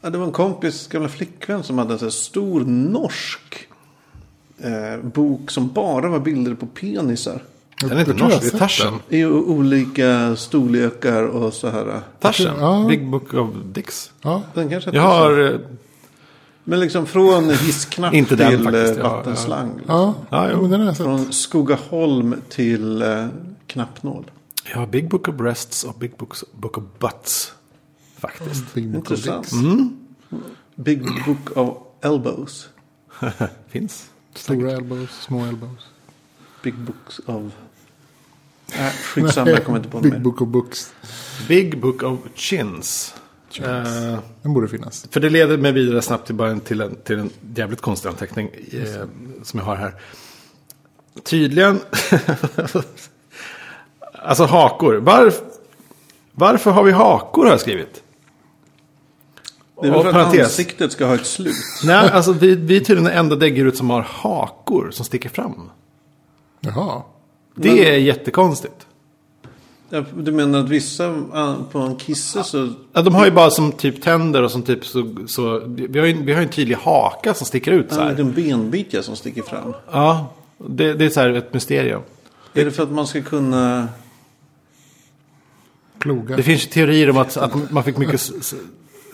Ja, det var en kompis gamla flickvän som hade en sån här stor norsk eh, bok som bara var bilder på penisar. Den är inte Jag tror norsk, det är Tarzan. I olika storlekar och så här. Tarzan, Ja. Big Book of Dicks. Ja, Den kanske Jag har... eh, Men liksom från hissknapp Inte den till faktiskt, eh, ja, vattenslang. liksom. ja, Ja, jo. men den har jag sett. Från Skogaholm till eh, knappnål. Jag har Big Book of Breasts och Big Books, Book of Butts. Faktiskt. Big Book of Intressant. Dicks. Mm. Big Book of Elbows. Finns. Stora elbows, små elbows. Big Books of... Äh, skitsamma, jag kommer inte på Big mer. Book of Books. Big Book of Chins. Eh, Den borde finnas. för det leder mig vidare snabbt till, bara en, till, en, till en jävligt konstig anteckning eh, som jag har här. Tydligen, alltså hakor. Varf, Varför har vi hakor har jag skrivit. Det är väl för att parentes. ansiktet ska ha ett slut. Nej, alltså vi, vi är tydligen den enda däggdjuret som har hakor som sticker fram. Jaha. Det är jättekonstigt. Ja, Du menar att vissa ah, på en kisse så... Ja, de har ju bara som typ tänder och som typ så, så vi har ju vi har ju en tydlig haka som sticker ut så Ja, här. det är en benbit ja, som sticker fram. Ja, det, det är så här ett mysterium. Är det för att man ska kunna... Kloga. Det finns ju teorier om att, att man fick mycket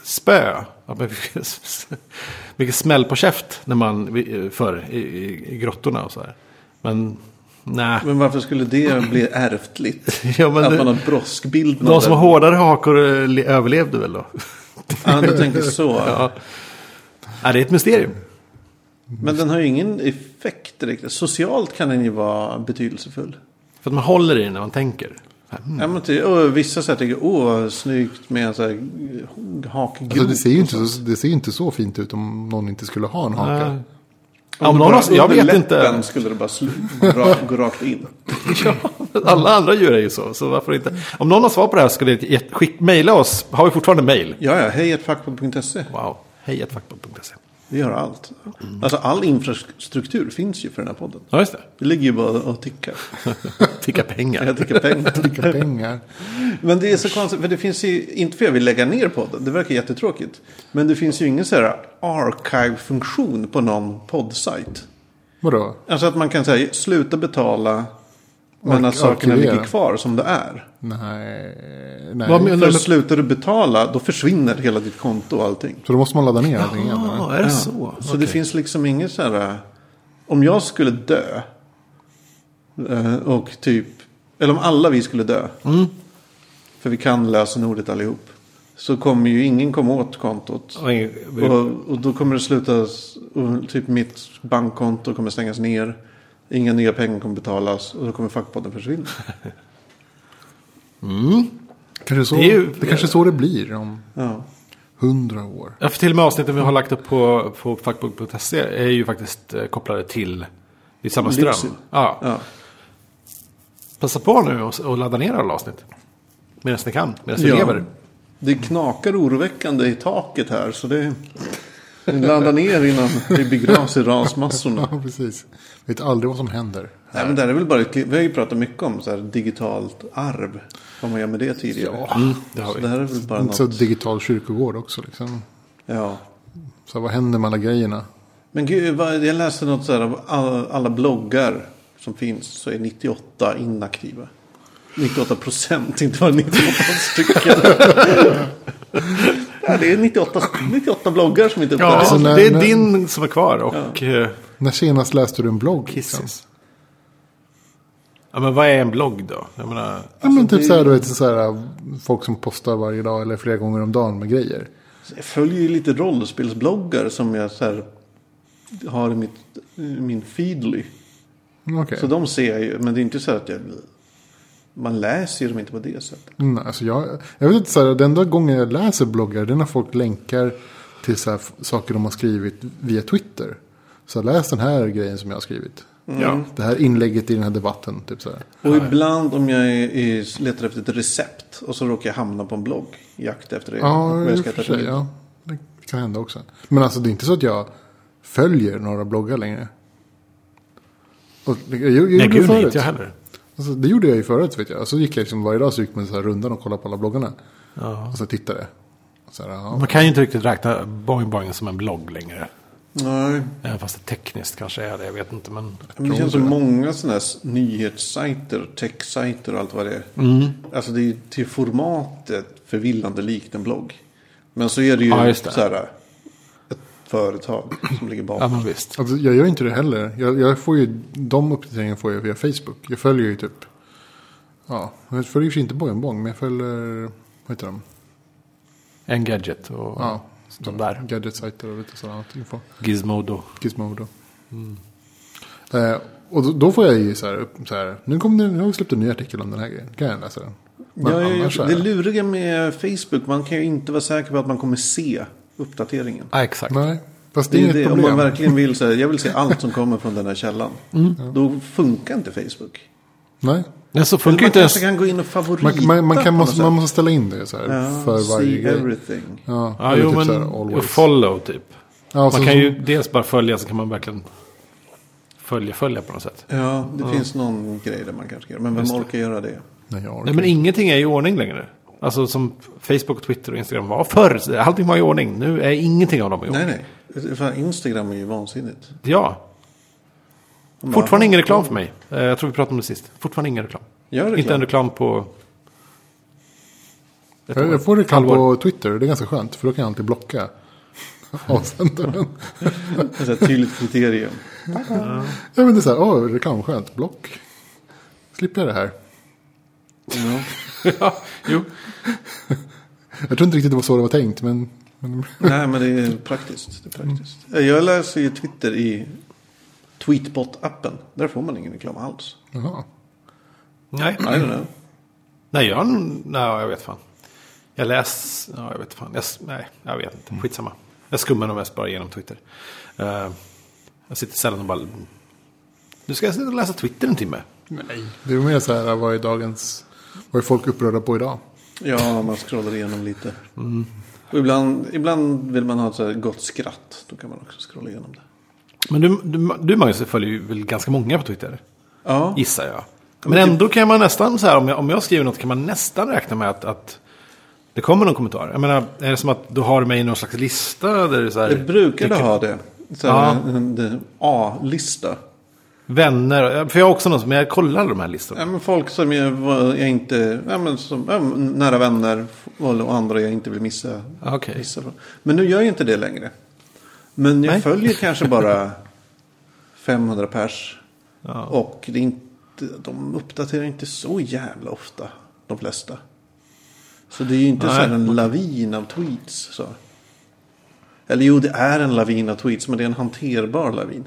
spö. Att man fick mycket smäll på käft när man förr i, i, i grottorna och så här. Men nej. Men varför skulle det bli ärftligt? Ja, men att det- man har broskbild. De som har hårdare hakor eh, le- överlevde väl då? Ja, du tänker så. Ja. ja, det är ett mysterium. Men den har ju ingen effekt direkt. Socialt kan den ju vara betydelsefull. För att man håller i den när man tänker. Ja, men till, och vissa så här tycker åh, snyggt med så här eh, hakgrop. Alltså, det, ser ju inte så. så, det ser ju inte så fint ut om någon inte skulle ha en haka. Nej. Om Om någon bara jag vet inte. skulle det bara gå rakt in. Ja, alla andra djur är ju så. Så varför inte? Om någon har svar på det här ge- skick, mejla oss. Har vi fortfarande mejl? Ja, ja, hej fackpodd.se. Wow. Hej fackpodd.se. Vi gör allt. Alltså all infrastruktur finns ju för den här podden. Ja, just det. Det ligger ju bara och tickar. Ticka pengar. Jag tycker pengar. Vilka pengar. Men det är så konstigt, för det finns ju, inte för att jag vill lägga ner podden, det verkar jättetråkigt. Men det finns ju ingen så här archive-funktion på någon poddsajt. Vadå? Alltså att man kan säga sluta betala, men att sakerna arkivera. ligger kvar som det är. Nej. nej. Vad menar För du? slutar du betala, då försvinner hela ditt konto och allting. Så då måste man ladda ner allting igen? Ja, är det så? Så det finns liksom inget så här, om jag skulle dö, eh, och typ, eller om alla vi skulle dö, Mm. för vi kan lösenordet allihop, så kommer ju ingen komma åt kontot. Och, och då kommer det sluta, och typ mitt bankkonto kommer stängas ner. Inga nya pengar kommer betalas och då kommer fackpodden försvinna. Kanske så, Det det, är ju- kanske är så det blir om Ja. hundra år. Ja, för till och med avsnitten vi har lagt upp på, på fackbok.se är ju faktiskt eh, kopplade till i samma ström. Ja. Ja. Passa på nu och, och ladda ner alla avsnitt. Medan ni kan, medan vi Ja. lever. Det knakar oroväckande i taket här så det laddar ner innan det blir gras i rasmassorna. Ja, precis. Vet aldrig vad som händer. Nej, men det är väl bara vi har ju pratat mycket om så här digitalt arv. Vad man gör med det tidigare. Mm, det har Så vi. det här är väl bara Inte så något. digital kyrkogård också. Liksom. Ja. Så vad händer med alla grejerna? Men gud, vad- jag läste något så här av alla, alla bloggar som finns så är 98 inaktiva. 98 procent, inte bara 98 stycken. ja, det är 98, 98 bloggar som inte är Ja. Alltså, när- det är när- din som är kvar och eh, När senast läste du en blogg? liksom? Kisses. Ja, men vad är en blogg då? Jag menar, Ja, men typ det- så här, du vet, så här, folk som postar varje dag eller flera gånger om dagen med grejer. Jag följer ju lite rollspelsbloggar som jag så här, har i mitt, min feedly. Okej. Så de ser jag ju, men det är inte så att jag... Man läser ju dem inte på det sättet. Mm, alltså jag, jag vet inte, så här, den enda gången jag läser bloggar det är när folk länkar till så här, saker de har skrivit via Twitter. Så läs den här grejen som jag har skrivit. ja. Det här inlägget i den här debatten. Typ så här. Och ibland om jag är, är, letar efter ett recept och så råkar jag hamna på en blogg i jakt efter det. Ja, jag ska för sig, ja, det kan hända också. Men alltså det är inte så att jag följer några bloggar längre. Och, jag, jag, jag Nej, gud förut. inte jag heller. Alltså, det gjorde jag ju förut vet jag. Så gick jag liksom varje dag så gick man så här rundan och kollade på alla bloggarna. Ja. Och så tittade. Så här, ja. Man kan ju inte riktigt räkna Boing Boing som en blogg längre. Nej, Även fast det tekniskt kanske är det, jag vet inte. Men... men det känns som många sådana här nyhetssajter, techsajter och allt vad det är. Mm. Alltså det är till formatet förvillande likt en blogg. Men så är det ju Ja, så här företag som ligger Ja, bakom. men visst. Alltså, jag gör inte det heller. Jag, jag får ju, de uppdateringarna får jag via Facebook. Jag följer ju typ, ja, jag följer ju inte Bojambong, men jag följer, vad heter de? En gadget och Ja, de där. Gadget-sajter och lite sådant info. Gizmodo. Gizmodo. Eh, och då, då får jag ju så här, upp, så här nu, kom det, nu har vi släppt en ny artikel om den här grejen. Kan jag läsa den? Men Ja, ja, annars ja, det luriga med Facebook, man kan ju inte vara säker på att man kommer se uppdateringen. Ja, exakt. Nej, fast det Det är det, om problem. man verkligen vill säga, jag vill se allt som kommer från den här källan. Mm. Då funkar inte Facebook. Nej. Nej, så funkar man inte ens... kanske kan gå in och favorita Man, man, man, kan, måste, man måste ställa in det så här, Ja, för varje see grej. everything. Ja, Ja, jo, typ men så här, always. follow typ. Ja, Man så- kan så- ju dels bara följa så kan man verkligen följa, följa på något sätt. Ja, det finns någon grej där man kanske göra. Men vem Just det. orkar göra det? Nej, jag orkar Nej, men ingenting är i ordning längre. Alltså som Facebook, Twitter och Instagram var förr. Allting var i ordning. Nu är ingenting av dem i ordning. Nej, nej. Fan, Instagram är ju vansinnigt. Ja, De fortfarande ingen reklam för mig. Eh, Jag tror vi pratade om det sist. Fortfarande ingen reklam. Reklam. Inte en reklam på... Jag, jag får reklam Halvår. på Twitter, det är ganska skönt. För då kan jag alltid blocka avsändaren. Ett tydligt kriterium. ja, men det är så här, åh, reklam, skönt, block. Slipper jag det här. Ja. ja, jo. Jag tror inte riktigt det var så det var tänkt, men... men Nej, men det är praktiskt. Det är praktiskt. Jag läser ju Twitter i Tweetbot-appen. Där får man ingen reklam alls. jaha. Nej. I don't know. Nej, jag, nej, jag vet fan. Jag läs... Ja, jag vet fan. Jag, nej, jag vet inte. Skitsamma. Jag skummar nog mest bara genom Twitter. Eh, jag sitter sällan och bara... Nu ska jag sitta och läsa Twitter en timme. Nej. Det är mer så här, vad är dagens... Vad är folk upprörda på idag? Ja, man scrollar igenom lite. Och ibland, ibland vill man ha ett så här gott skratt. Då kan man också scrolla igenom det. Men du, du, du Magnus, följer ju väl ganska många på Twitter? Ja, Gissar jag. Men ändå kan man nästan, så här, om jag, om jag skriver något kan man nästan räkna med att, att det kommer någon kommentar. Jag menar, är det som att du har mig i någon slags lista? Där det så här, det brukar tycker- ha det. Så här, Ja. en, en A-lista. Vänner, för jag har också någon som jag kollar de här listorna. Ja, men folk som jag, jag inte, ja, men som, ja, nära vänner och andra jag inte vill missa. Okej. missa. Men nu gör jag inte det längre. Men jag Nej. följer kanske bara 500 pers. Ja. Och det är inte, de uppdaterar inte så jävla ofta, de flesta. Så det är ju inte Nej, så här en lavin av tweets. Så. Eller jo, det är en lavin av tweets, men det är en hanterbar lavin.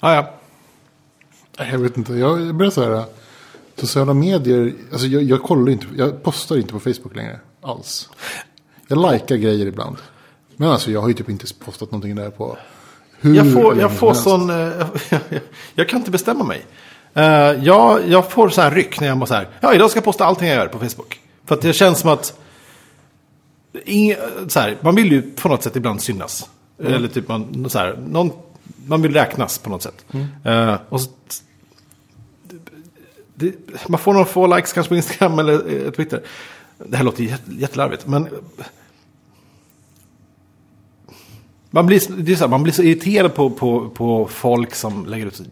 Ah, ja. Jag vet inte, jag börjar så här... Sociala medier, alltså jag, jag kollar inte, jag postar inte på Facebook längre alls. Jag likar grejer ibland. Men alltså jag har ju typ inte postat någonting där på hur Jag får, jag får sån... eh, jag kan inte bestämma mig. Uh, jag, jag får så här ryck när jag så här. Ja, idag ska jag posta allting jag gör på Facebook. För att det känns som att... Inge, så här, man vill ju på något sätt ibland synas. Eller typ man, så här, någon, man vill räknas på något sätt. Eh, och så, det, man får några få likes kanske på Instagram eller eh, Twitter. Det här låter jätte- jättelarvigt, men... Man blir, det är så här, man blir så irriterad på, på, på folk som lägger ut så...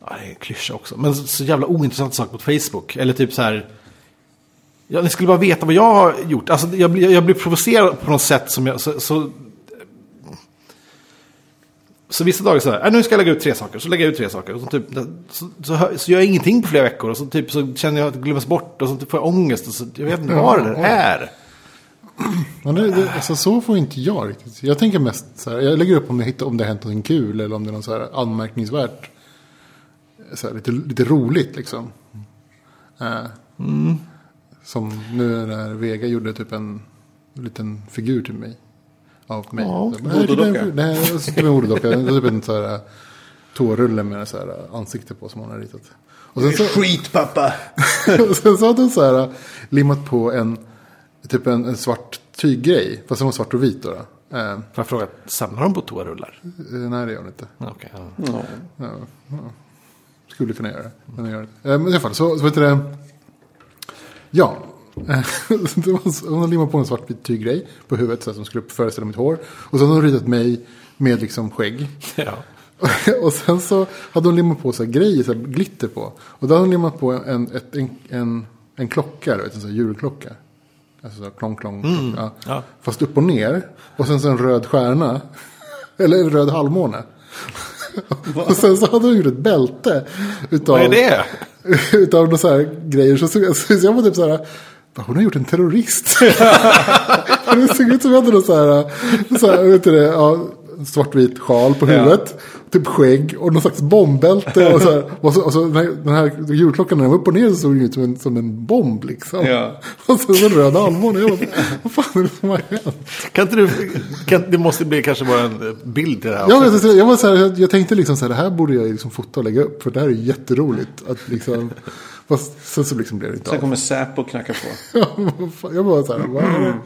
Ja, det är en klyscha också. Men så, så jävla ointressanta saker på Facebook. Eller typ så här... Ja, ni skulle bara veta vad jag har gjort. Alltså, jag, blir, jag blir provocerad på något sätt som jag... Så, så, så vissa dagar så här, äh, nu ska jag lägga ut tre saker. Så lägger jag ut tre saker. Och så, typ, så, så, så gör jag ingenting på flera veckor. Och så, typ, så känner jag att det glöms bort. Och så typ får jag ångest. Och så, jag vet inte vad det där är. Men det, det, alltså, så får inte jag riktigt. Jag tänker mest så här, jag lägger upp om det, hittar, om det har hänt något kul eller om det är något så här anmärkningsvärt. Så här, lite, lite roligt liksom. Eh, Som nu när Vega gjorde typ en liten figur till mig. Av mig. Ja, Så, "Nej, det är voodoo-docka." en- Nej, det är typ en voodoo-docka. Det är typ en så här tårulle med en så här ansikte på som hon har ritat. Och sen så, Skit pappa! och sen så hade hon så här limmat på en, typ en, en svart tyggrej. Fast den var svart och vit då. då. Eh, Får jag fråga, samlar de på toarullar? eh, nej, det gör hon inte. Okej, ja. Ja. Ja, ja. Skulle kunna göra det. Men jag gör det. inte. Eh, men i alla fall, så, så vet du det. Ja. Så- hon har limmat på en svart vit tyggrej på huvudet så att som skulle föreställa mitt hår. Och sen har hon ritat mig med liksom skägg. ja. och sen så hade hon limmat på så här grejer, så här glitter på. Och då hade hon limmat på en, ett, en, en, en klocka, vet, en sån här julklocka. Alltså så här klong, klong. klocka. ja. Fast upp och ner. Och sen så en röd stjärna. Eller en röd halvmåne. och sen så hade hon gjort ett bälte. Utav, Vad är det? utav några så här grejer. Så, så, så jag var typ så här. "Va, Hon har gjort en terrorist. det såg ut som jag hade någon så här. Så här vet du det, ja, svartvit sjal på huvudet. Typ skägg och någon slags bombbälte. Och så, här, och så, och så den, här, den här julklockan när den var upp och ner så såg den ut som en, som en bomb liksom. Ja. Och så en röd. Jag bara, Vad fan är det som har hänt? Kan inte du, kan, det måste bli kanske vara en bild till det här. Ja, men, jag, var så här, jag, jag tänkte liksom så här, det här borde jag liksom fota och lägga upp. För det här är jätteroligt. Att liksom, fast sen så liksom blev det inte Sen av. kommer Säpo och knacka på. Jag bara så här, vad är det?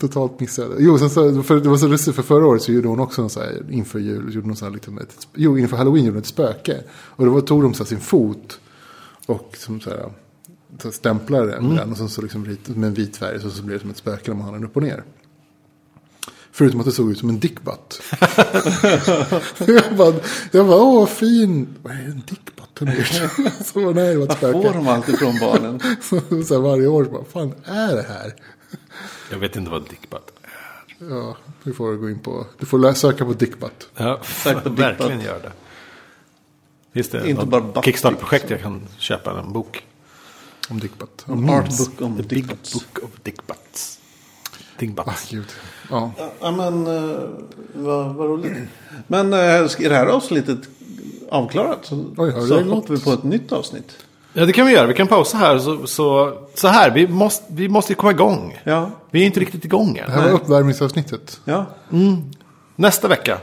Totalt missade. Jo, sen så, för det var så lustigt för förra året så gjorde hon också en så här, inför jul, gjorde hon så här, liksom ett, jo, inför halloween gjorde hon ett spöke. Och då tog de så här, sin fot och som så här, så stämplade den med den och sen så liksom med en vit färg så, så blev det som ett spöke när man hade den upp och ner. Förutom att det såg ut som en dickbutt. jag bara, jag bara, åh vad fin. Vad är en dickbutt? Gjort? så ett Får de alltid från barnen? Så, så här, varje år så bara, fan är det här? Jag vet inte vad dickbutt Ja, du får gå in på, du får söka på dickbutt. Ja, Sök på verkligen gör det. Finns det Inte bara butt Kickstarter-projekt jag kan köpa en bok? Om dickbutt. Om artbook om The Big dickbutts. Book of Dickbutts. Ah, Dickbutts. gud. Ja. Ja men uh, vad, vad roligt. Men uh, är det här avsnittet avklarat så, Oj, så det hoppar vi på ett nytt avsnitt. Ja, det kan vi göra. Vi kan pausa här. Så, så, så här, vi måste, vi måste komma igång. Ja, Vi är inte riktigt igång Det än. här var uppvärmningsavsnittet. ja. Nästa vecka.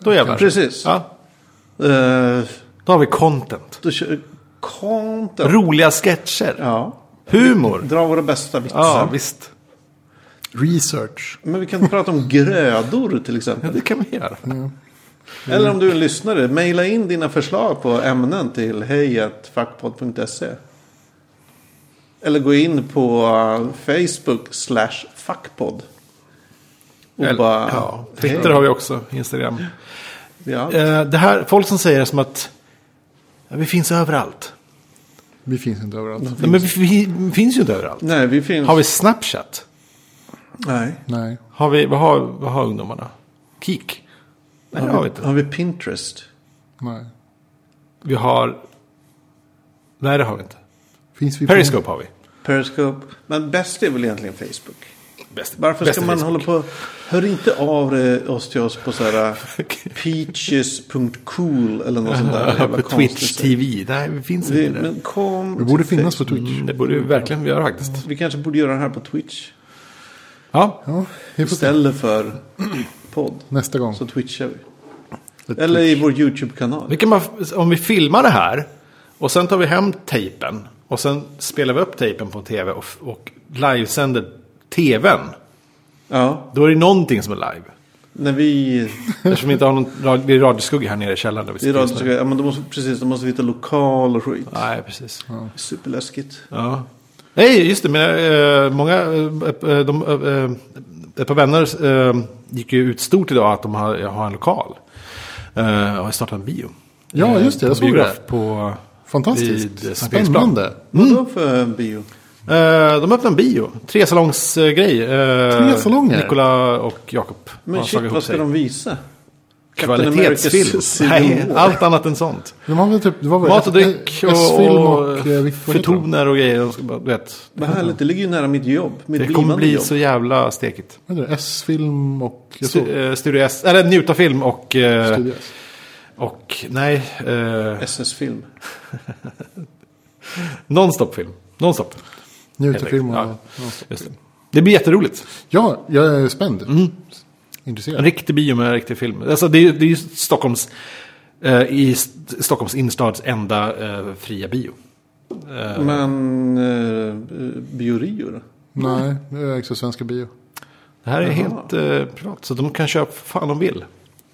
Då jävlar. precis. Ja, Uh, då har vi content. då kör content. Roliga sketcher. Ja, Humor. dra våra bästa vitsar. Ja, visst. Research. Men vi kan prata om grödor till Ja, exempel. det kan vi göra. Eller om du är en lyssnare, mejla in dina förslag på ämnen till hejatfackpodd.se. Eller gå in på uh, Facebook slash fackpodd. Och Eller, bara, ja, Twitter har vi också. Instagram. Ja. Eh, det här, folk som säger som att ja, vi finns överallt. Vi finns inte överallt. Nej, men vi, vi finns ju inte överallt. Nej, vi finns... Har vi Snapchat? Nej. Nej. Har vi, vad, har, vad har ungdomarna? Kik? Nej, det har vi inte. Har vi Pinterest? Nej. Vi har... Nej, det har vi inte. Finns vi på- Periscope har vi. Periscope? Men bäst är väl egentligen Facebook? Bäst, Varför bäst ska man Facebook. hålla på... Hör inte av oss till oss på så här peaches.cool eller något sånt där. På Twitch. TV. Nej, vi finns Vi, inte men kom Vi borde finnas på. Twitch. Mm, det borde vi verkligen göra faktiskt. Vi kanske borde göra det här på Twitch. Ja, Ja, vi. Istället för podd. Nästa gång. Så twitchar vi. Eller i vår YouTube-kanal. vi kan bara, om vi filmar det här och sen tar vi hem tejpen och sen spelar vi upp tejpen på tv och, och livesänder tvn. Ja, Då är det någonting som är live. när vi... Eftersom vi inte har någon rad- det är radioskugga här nere i källaren. Där vi Det är sitter just radio, nu. ja, men då måste, precis, då måste vi hitta lokal och skit. Nej, precis. Superläskigt. Ja. Nej, just det. Men, eh, många, eh, de, eh, ett par vänner gick ju ut stort idag att de har, har en lokal. Eh, och har startat en bio. Ja, Eh, just det, jag på såg det. På, Fantastiskt. vid. Spännande. Vadå för bio? Eh, de öppnade en bio. Tresalångsgrej. Eh, Tre salonger? Nikola och Jakob Men shit, vad ska sig. de visa? Kvalitetsfilm. Nej, allt annat än sånt. De har väl typ, det var väl Mat och dryck och, och, och eh, förtoner och grejer. Bara, du vet, Vad härligt, det ligger ju nära mitt jobb. Mitt det kommer bli jobb. så jävla stekigt. Det? S-film och... Eh, Studio S, eller Njutafilm och... Eh, Studio S. och nej, eh, SS-film. Nonstop-film. Nonstop. Njutafilm och... Ja. Just det. det blir jätteroligt. Ja, jag är spänd. En Intresserad. riktig bio med en riktig film. Alltså det, är- det är ju Stockholms... Eh, I St- Stockholms innerstads enda eh, fria bio. Eh, Men uh, Biorio då? Nej, det ägs av Svenska Bio. det här är Jaha. helt eh, privat, så de kan köpa vad fan de vill.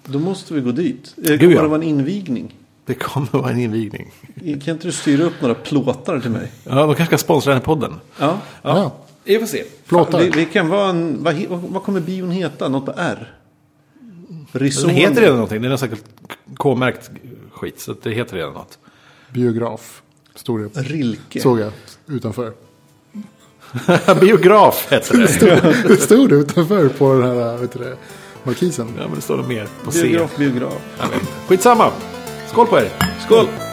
Då måste vi gå dit. Eh, Gud, Kommer ja. det vara en invigning? Det kommer vara en invigning. Kan inte du styra upp några plåtar till mig? Ja, de kanske ska sponsra den här podden. Ja. Ja, Vi får se. plåtar. Vi, vi kan vara en, vad, vad, kommer bion heta? Något på R? Rison. Den heter redan någonting. Den är säkert K-märkt skit. Så det heter redan något. Biograf. Stod det. Rilke. Såg jag utanför. Biograf heter det. Det stod det utanför på den här vet du det, markisen. Ja, men det står nog mer på C. Biograf, biograf. Skitsamma. Skål på er. Skål!